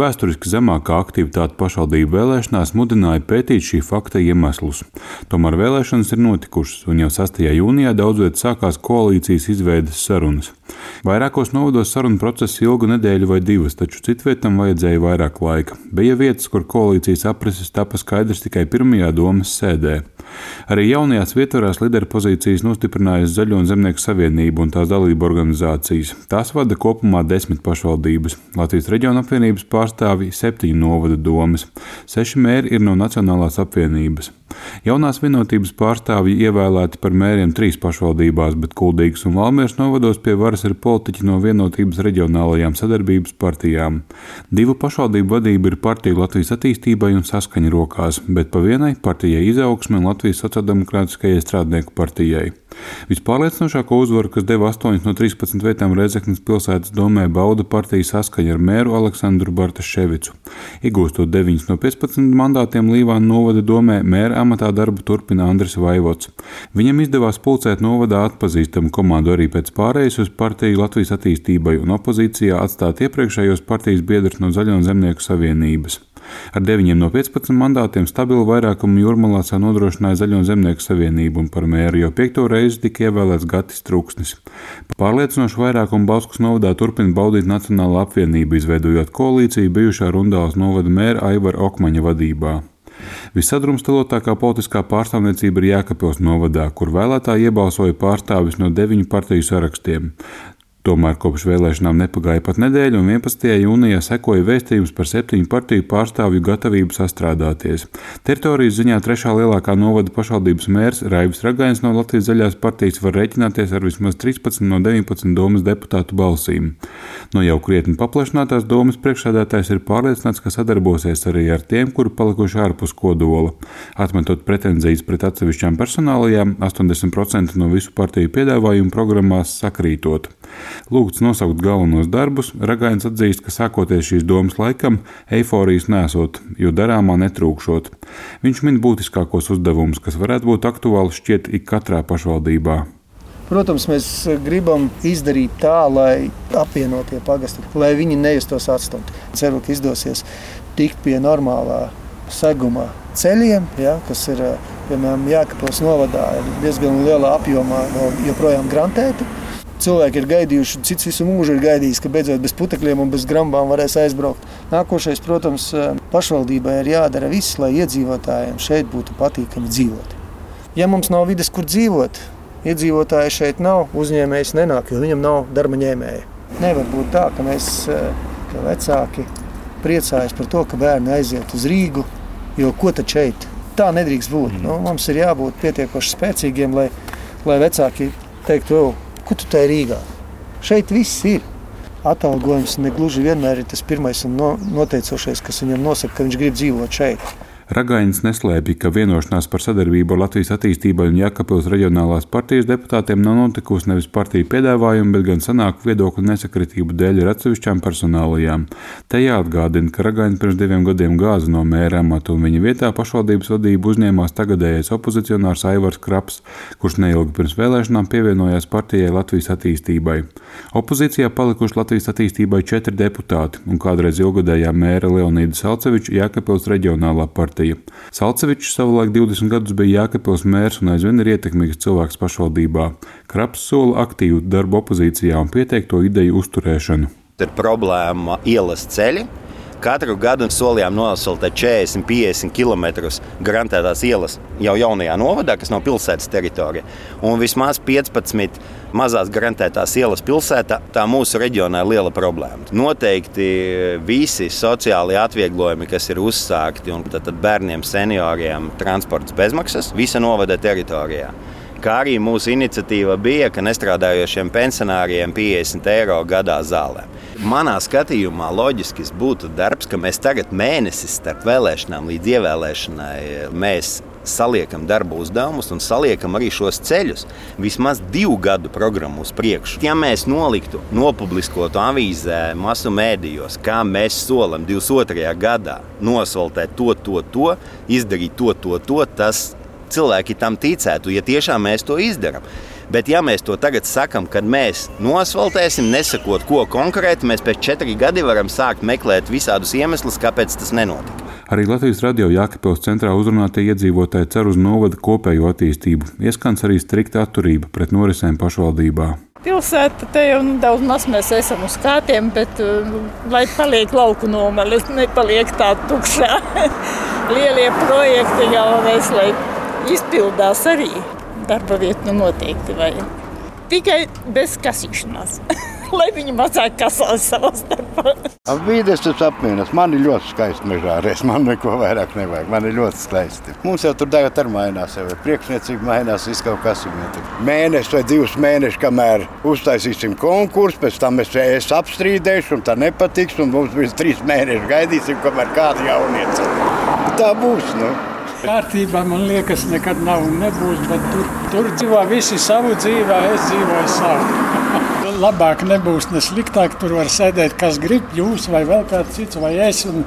Vēsturiski zemākā aktivitāte pašvaldību vēlēšanās mudināja pētīt šī fakta iemeslus. Tomēr vēlēšanas ir notikušas, un jau 6. jūnijā daudz vietā sākās koalīcijas izveides sarunas. Vairākos novados sarunu process ilgu nedēļu vai divas, taču citvietam vajadzēja vairāk laika. Bija vietas, kur koalīcijas aprises tapa skaidrs tikai pirmajā domas sēdē. Arī jaunajās vietvarās līderu pozīcijas nostiprinājusi Zaļo un Zemnieku savienību un tās dalību organizācijas. Tās vada kopumā desmit pašvaldības. Latvijas reģiona apvienības pārstāvji septiņu novada domas, seši mēri ir no Nacionālās apvienības. Jaunās vienotības pārstāvji ievēlēti par mēriem trīs pašvaldībās, bet Kuldīgas un Valmieras novados pie varas ir politiķi no vienotības reģionālajām sadarbības partijām. Divu pašvaldību vadība ir partija Latvijas attīstībai un saskaņa rokās, bet pa vienai partijai izaugsme un Latvijas sociāldemokrātiskajai strādnieku partijai. Vispārliecinošāko uzvaru, kas deva 8 no 13 vietām Reizeknas pilsētas domē, bauda partija saskaņa ar mēru Aleksandru Bartaševicu. Iegūstot 9 no 15 mandātiem Līvāna novada domē, mēra amatā darbu turpina Andris Vaivots. Viņam izdevās pulcēt novadā atpazīstamu komandu arī pēc pārējas uz partiju Latvijas attīstībai un opozīcijā atstāt iepriekšējos partijas biedrus no Zaļo un Zemnieku savienības. Ar 9 no 15 mandātiem stabilu vairākumu Jūrmalā nodrošināja Zaļo zemnieku savienību un par mēru jau piekto reizi tika ievēlēts Gatis Trūksnis. Pārliecinošu vairākumu Bauskas novadā turpina baudīt Nacionāla apvienība, izveidojot koalīciju bijušā Rundāls novada mēra Aivara Okmaņa vadībā. Visadrumstalotākā politiskā pārstāvniecība ir Jēkabpils novadā, kur vēlētāji iebalsoja pārstāvis no deviņu partiju sarakstiem. Tomēr kopš vēlēšanām nepagāja pat nedēļa, un 11. jūnijā sekoja vēstījums par septiņu partiju pārstāvju gatavību sastrādāties. Teritorijas ziņā trešā lielākā novada pašvaldības mērs Raivis Ragains no Latvijas zaļās partijas var rēķināties ar vismaz 13 no 19 domas deputātu balsīm. No jau krietni paplašinātās domas priekšsēdētājs ir pārliecināts, ka sadarbosies arī ar tiem, kuri palikuši ārpus kodola. Atmetot pretenzijas pret atsevišķām personālajām, 80% no visu partiju piedāvājumu programmās sakrītot. Lūgts nosaukt galvenos darbus, Ragains atzīst, ka sākoties šīs domas laikam, eiforijas nesot, jo darāmā netrūkšot. Viņš min būtiskākos uzdevumus, kas varētu būt aktuāli šķiet ik katrā pašvaldībā. Protams, mēs gribam izdarīt tā, lai apvienotie pagasti, lai viņi nejustos atstumti. Ceru, ka izdosies tikt pie normālā seguma ceļiem, ja, kas ir piemēram Jēkabpils novadā, ir diezgan lielā apjomā joprojām grantēti. Cilvēki ir gaidījuši, cits visu mūžu ir gaidījis, ka beidzot bez putekļiem un bez grambām varēs aizbraukt. Nākošais, protams, pašvaldībai ir jādara viss, lai iedzīvotājiem šeit būtu patīkami dzīvot. Ja mums nav vides, kur dzīvot, iedzīvotāji šeit nav, uzņēmējs nenāk, jo viņam nav darba ņēmēja. Nevar būt tā, ka mēs, ka vecāki, priecājas par to, ka bērni aiziet uz Rīgu, jo ko tad šeit? Tā nedrīkst būt. Mm. Nu, mums ir jābūt pietiekoši spēcīgiem, lai, lai vecāki teiktu, Ko tu tai Rīgā? Šeit viss ir. Atalgojums negluži vienmēr ir tas pirmais un no, noteicošais, kas viņam nosaka, ka viņš grib dzīvot šeit. Ragainis neslēpja, ka vienošanās par sadarbību ar Latvijas attīstībai un Jēkabpils reģionālās partijas deputātiem nav notikusi nevis partiju piedāvājumu, bet gan sanāku viedokļu nesakritību dēļ ar atsevišķām personālajām. Te jāatgādina, ka Ragainis pirms diviem gadiem gāza no mēra amata un viņa vietā pašvaldības vadību uzņēmās tagadējais opozicionārs Aivars Kraps, kurš neilgi pirms vēlēšanām pievienojās partijai Latvijas attīstībai. Opozīcijā palikuši Latvijas attīstībai četri deputāti un kādreiz ilgadējā mēra Leonīda Salceviča Jēkabpils reģionālā partija partija. Salcevičs savulaik 20 gadus bija Jēkabpils mērs un aizvien ir ietekmīgs cilvēks pašvaldībā. Kraps sola aktīvu darbu opozīcijā un pieteikto ideju uzturēšanu. Ir problēma ielas ceļi, Katru gadu solījām nosaltēt 40, 50 km garantētās ielas jau jaunajā novadā, kas nav pilsētas teritorija. Un vismaz 15 mazās garantētās ielas pilsētā, tā mūsu reģionā ir liela problēma. Noteikti visi sociālie atvieglojumi, kas ir uzsākti, un tad, tad bērniem, senioriem transports bezmaksas visa novada teritorijā kā arī mūsu iniciatīva bija, ka nestrādājošiem pensionāriem 50 eiro gadā zālē. Manā skatījumā loģiski būtu darbs, ka mēs tagad mēnesis starp vēlēšanām līdz ievēlēšanai mēs saliekam darba uzdevumus un saliekam arī šos ceļus vismaz divu gadu programmu uz priekšu. Ja mēs noliktu, nopubliskotu avīzē, masu mēdījos, kā mēs solam 22. gadā nosvaltēt to, to, to, izdarīt to, to, to, tas cilvēki tam ticētu, ja tiešām mēs to izdarām. Bet, ja mēs to tagad sakām, kad mēs nosvaltēsim, nesakot, ko konkrēti, mēs pēc četriem gadiem varam sākt meklēt visādus iemeslus, kāpēc tas nenotika. Arī Latvijas radio Jākapils centrā uzrunātie iedzīvotāji cer uz novada kopējo attīstību. Ieskans arī strikta atturība pret norisēm pašvaldībā. Pilsēta te jau nu, daudz maz mēs esam uz kārtiem, bet uh, lai paliek lauku nomalis, nepaliek tā tukšā. Lielie projekti galvenais, lai izpildās arī darba vietu nu noteikti vajag. Tikai bez kasīšanās. lai viņi mazāk kasās savā starpā. Ap vīdes tas apmienas. Man ir ļoti skaisti mežārēs. Man neko vairāk nevajag. Man ir ļoti skaisti. Mums jau tur tagad arī mainās. Jau priekšniecība mainās, viss kaut kas ir. Mēnesis vai divus mēnešus, kamēr uztaisīsim konkursu, pēc tam es, es apstrīdēšu, un tā nepatiks. Un mums bija trīs mēneši gaidīsim, kamēr kāda jaunieci. Tā būs. Nu. Kārtībā man liekas, nekad nav un nebūs, tur, tur dzīvo visi savu dzīvi, es dzīvoju savu. labāk nebūs ne sliktāk. Tur var sēdēt, kas grib, jūs vai vēl kāds cits, vai es. Un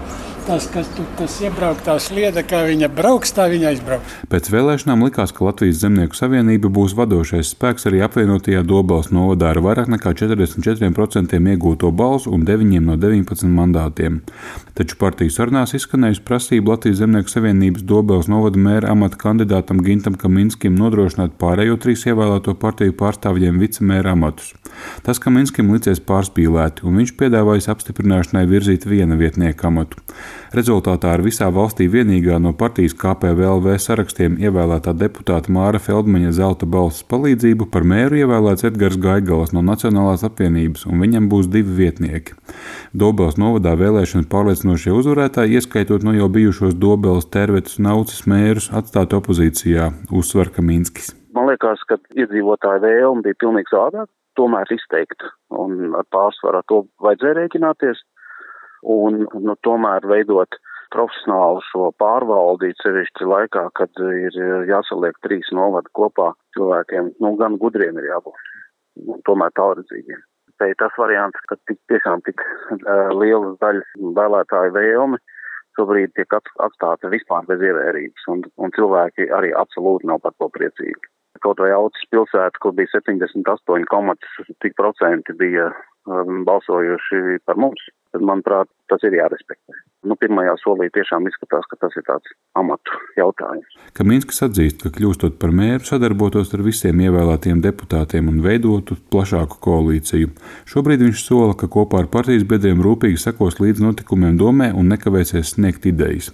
tas, kas tur tas iebrauktā slieda, kā viņa brauks, tā viņa aizbrauks. Pēc vēlēšanām likās, ka Latvijas Zemnieku savienība būs vadošais spēks arī apvienotajā Dobels novadā ar vairāk nekā 44% iegūto balsu un 9 no 19 mandātiem. Taču partiju sarunās izskanējusi prasība Latvijas Zemnieku savienības Dobels novada mēra amata kandidātam Gintam Kaminskim nodrošināt pārējo trīs ievēlēto partiju pārstāvjiem vicemēra amatus. Tas Kaminskim licies pārspīlēti, un viņš piedāvājis apstiprināšanai virzīt viena vietnieka amatu. Rezultātā ar visā valstī vienīgā no partijas KPVLV sarakstiem ievēlētā deputāta Māra Feldmaņa zelta balss palīdzību par mēru ievēlēts Edgars Gaigalas no Nacionālās apvienības, un viņam būs divi vietnieki. Dobels novadā vēlēšanu pārliecinošie uzvarētāji, ieskaitot no jau bijušos Dobeles, Tervetus un Aucis mērus, atstāt opozīcijā, uzsver Kaminskis. Man liekas, ka iedzīvotāju vēlme bija pilnīgi savādāka, tomēr izteikta, un ar pārsvaru to vajadzēja rēķināties un nu, tomēr veidot profesionālu šo pārvaldi, sevišķi laikā, kad ir jāsaliek trīs novadi kopā cilvēkiem, nu, gan gudriem ir jābūt, un tomēr tālredzīgiem. Te ir tas variants, ka tik, tiešām tik uh, lielas daļas vēlētāju vēlmi šobrīd tiek atstāta vispār bez ievērības, un, un cilvēki arī absolūti nav par to priecīgi. Kaut vai Aucis pilsēta, kur bija 78,5% bija um, balsojuši par mums tad, manuprāt, tas ir jārespektē. Nu, pirmajā solī tiešām izskatās, ka tas ir tāds amatu jautājums. Kaminskis atzīst, ka kļūstot par mēru, sadarbotos ar visiem ievēlētiem deputātiem un veidotu plašāku koalīciju. Šobrīd viņš sola, ka kopā ar partijas biedriem rūpīgi sekos līdz notikumiem domē un nekavēsies sniegt idejas.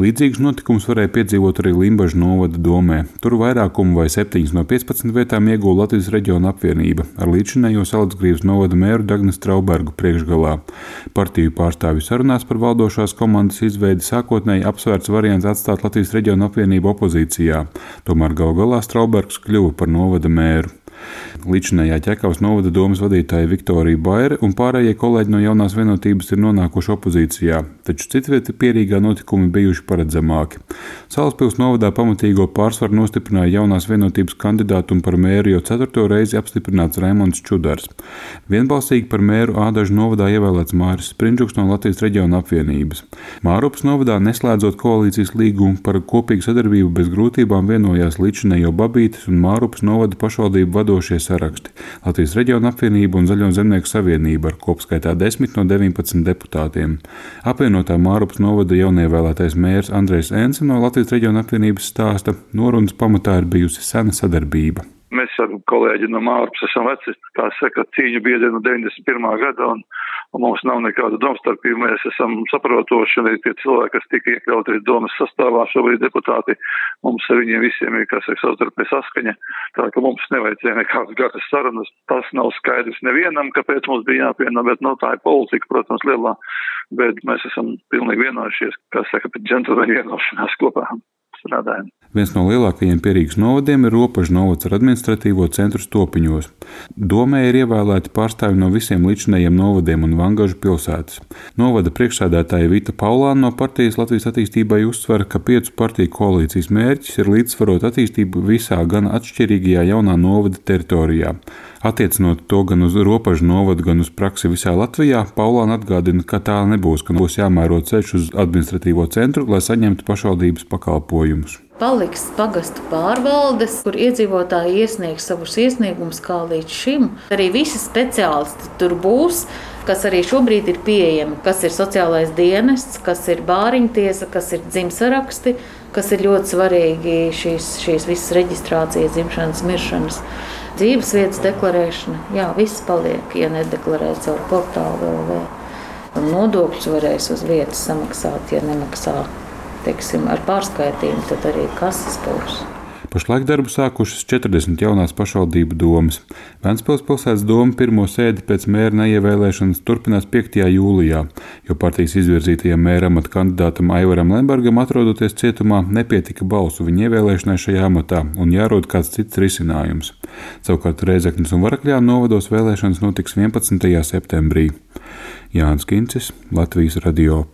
Līdzīgus notikumus varēja piedzīvot arī Limbaģa novada domē. Tur vairākumu vai 7 no 15 vietām ieguva Latvijas reģiona apvienība ar līdzinējo Salacgrības novada mēru Dagnu Straubergu priekšgalā. Partiju pārstāvju sarunās par valdošās komandas izveidi sākotnēji apsvērts variants atstāt Latvijas reģionu apvienību opozīcijā, tomēr gal galā Straubergs kļuva par novada mēru. Līdzinājā ķekavas novada domas vadītāja Viktorija Baira un pārējie kolēģi no jaunās vienotības ir nonākuši opozīcijā, taču citvieta pierīgā notikumi bijuši paredzamāki. Salaspils novadā pamatīgo pārsvaru nostiprināja jaunās vienotības kandidātu un par mēru jau ceturto reizi apstiprināts Raimons Čudars. Vienbalsīgi par mēru Ādažu novadā ievēlēts Māris Sprindžuks no Latvijas reģiona apvienības. Mārupas novadā neslēdzot koalīcijas līgumu par kopīgu sadarbību bez grūtībām vienojās līdzinējo Babītes un Mārupas novada pašvaldību vadošie saraksti - Latvijas reģiona apvienība un Zaļo zemnieku savienība ar kopskaitā 10 no 19 deputātiem. Apvienotā Mārupas novada jaunievēlētais mērs Andrejs Ense no Latvijas reģiona apvienības stāsta, norunas pamatā ir bijusi sena sadarbība. Mēs ar kolēģi no Mārupas esam veci, kā saka, cīņu biedri no 91. gada, un, un mums nav nekāda domstarpība. Mēs esam saprotoši, un tie cilvēki, kas tika iekļauti domas sastāvā, šobrīd deputāti, mums ar viņiem visiem ir, kā saka, savstarpēji saskaņa, tā ka mums nevajadzēja nekādas garas sarunas. Tas nav skaidrs nevienam, kāpēc mums bija jāpiena, bet, nu, tā ir politika, protams, lielā, bet mēs esam pilnīgi vienojušies, kā saka, pēc džentlmeņa vienošanās kopā strādājam. Viens no lielākajiem pierīgas novadiem ir Ropažu novads ar administratīvo centru Stopiņos. Domē ir ievēlēti pārstāvi no visiem līdzinējiem novadiem un Vangažu pilsētas. Novada priekšsēdētāja Vita Paulāna no partijas Latvijas attīstībai uzsver, ka piecu partiju koalīcijas mērķis ir līdzsvarot attīstību visā gan atšķirīgajā jaunā novada teritorijā. Attiecinot to gan uz robežu novadu, gan uz praksi visā Latvijā, Paulāna atgādina, ka tā nebūs, ka būs jāmēro ceļš uz administratīvo centru, lai saņemtu pašvaldības pakalpojumus. Paliks pagastu pārvaldes, kur iedzīvotāji iesniegs savus iesniegumus kā līdz šim. Arī visi speciālisti tur būs, kas arī šobrīd ir pieejami. Kas ir sociālais dienests, kas ir bāriņtiesa, kas ir dzimsaraksti, kas ir ļoti svarīgi šīs, šīs visas reģistrācijas, dzimšanas, miršanas. Dzīves vietas deklarēšana, jā, viss paliek, ja nedeklarē caur portālu vēl. Un nodokļus varēs uz vietas samaksāt, ja nemaksā teiksim, ar pārskaitījumu, tad arī kases būs. Pašlaik darbu sākušas 40 jaunās pašvaldību domas. Vēncpils pilsētas doma pirmo sēdi pēc mēra neievēlēšanas turpinās 5. jūlijā, jo partijas izvirzītajam mēra amata kandidātam Aivaram Lembergam atrodoties cietumā nepietika balsu viņa ievēlēšanai šajā amatā un jārod kāds cits risinājums. Savukārt Reizeknas un Varakļā novados vēlēšanas notiks 11. septembrī. Jānis Kincis, Latvijas radio.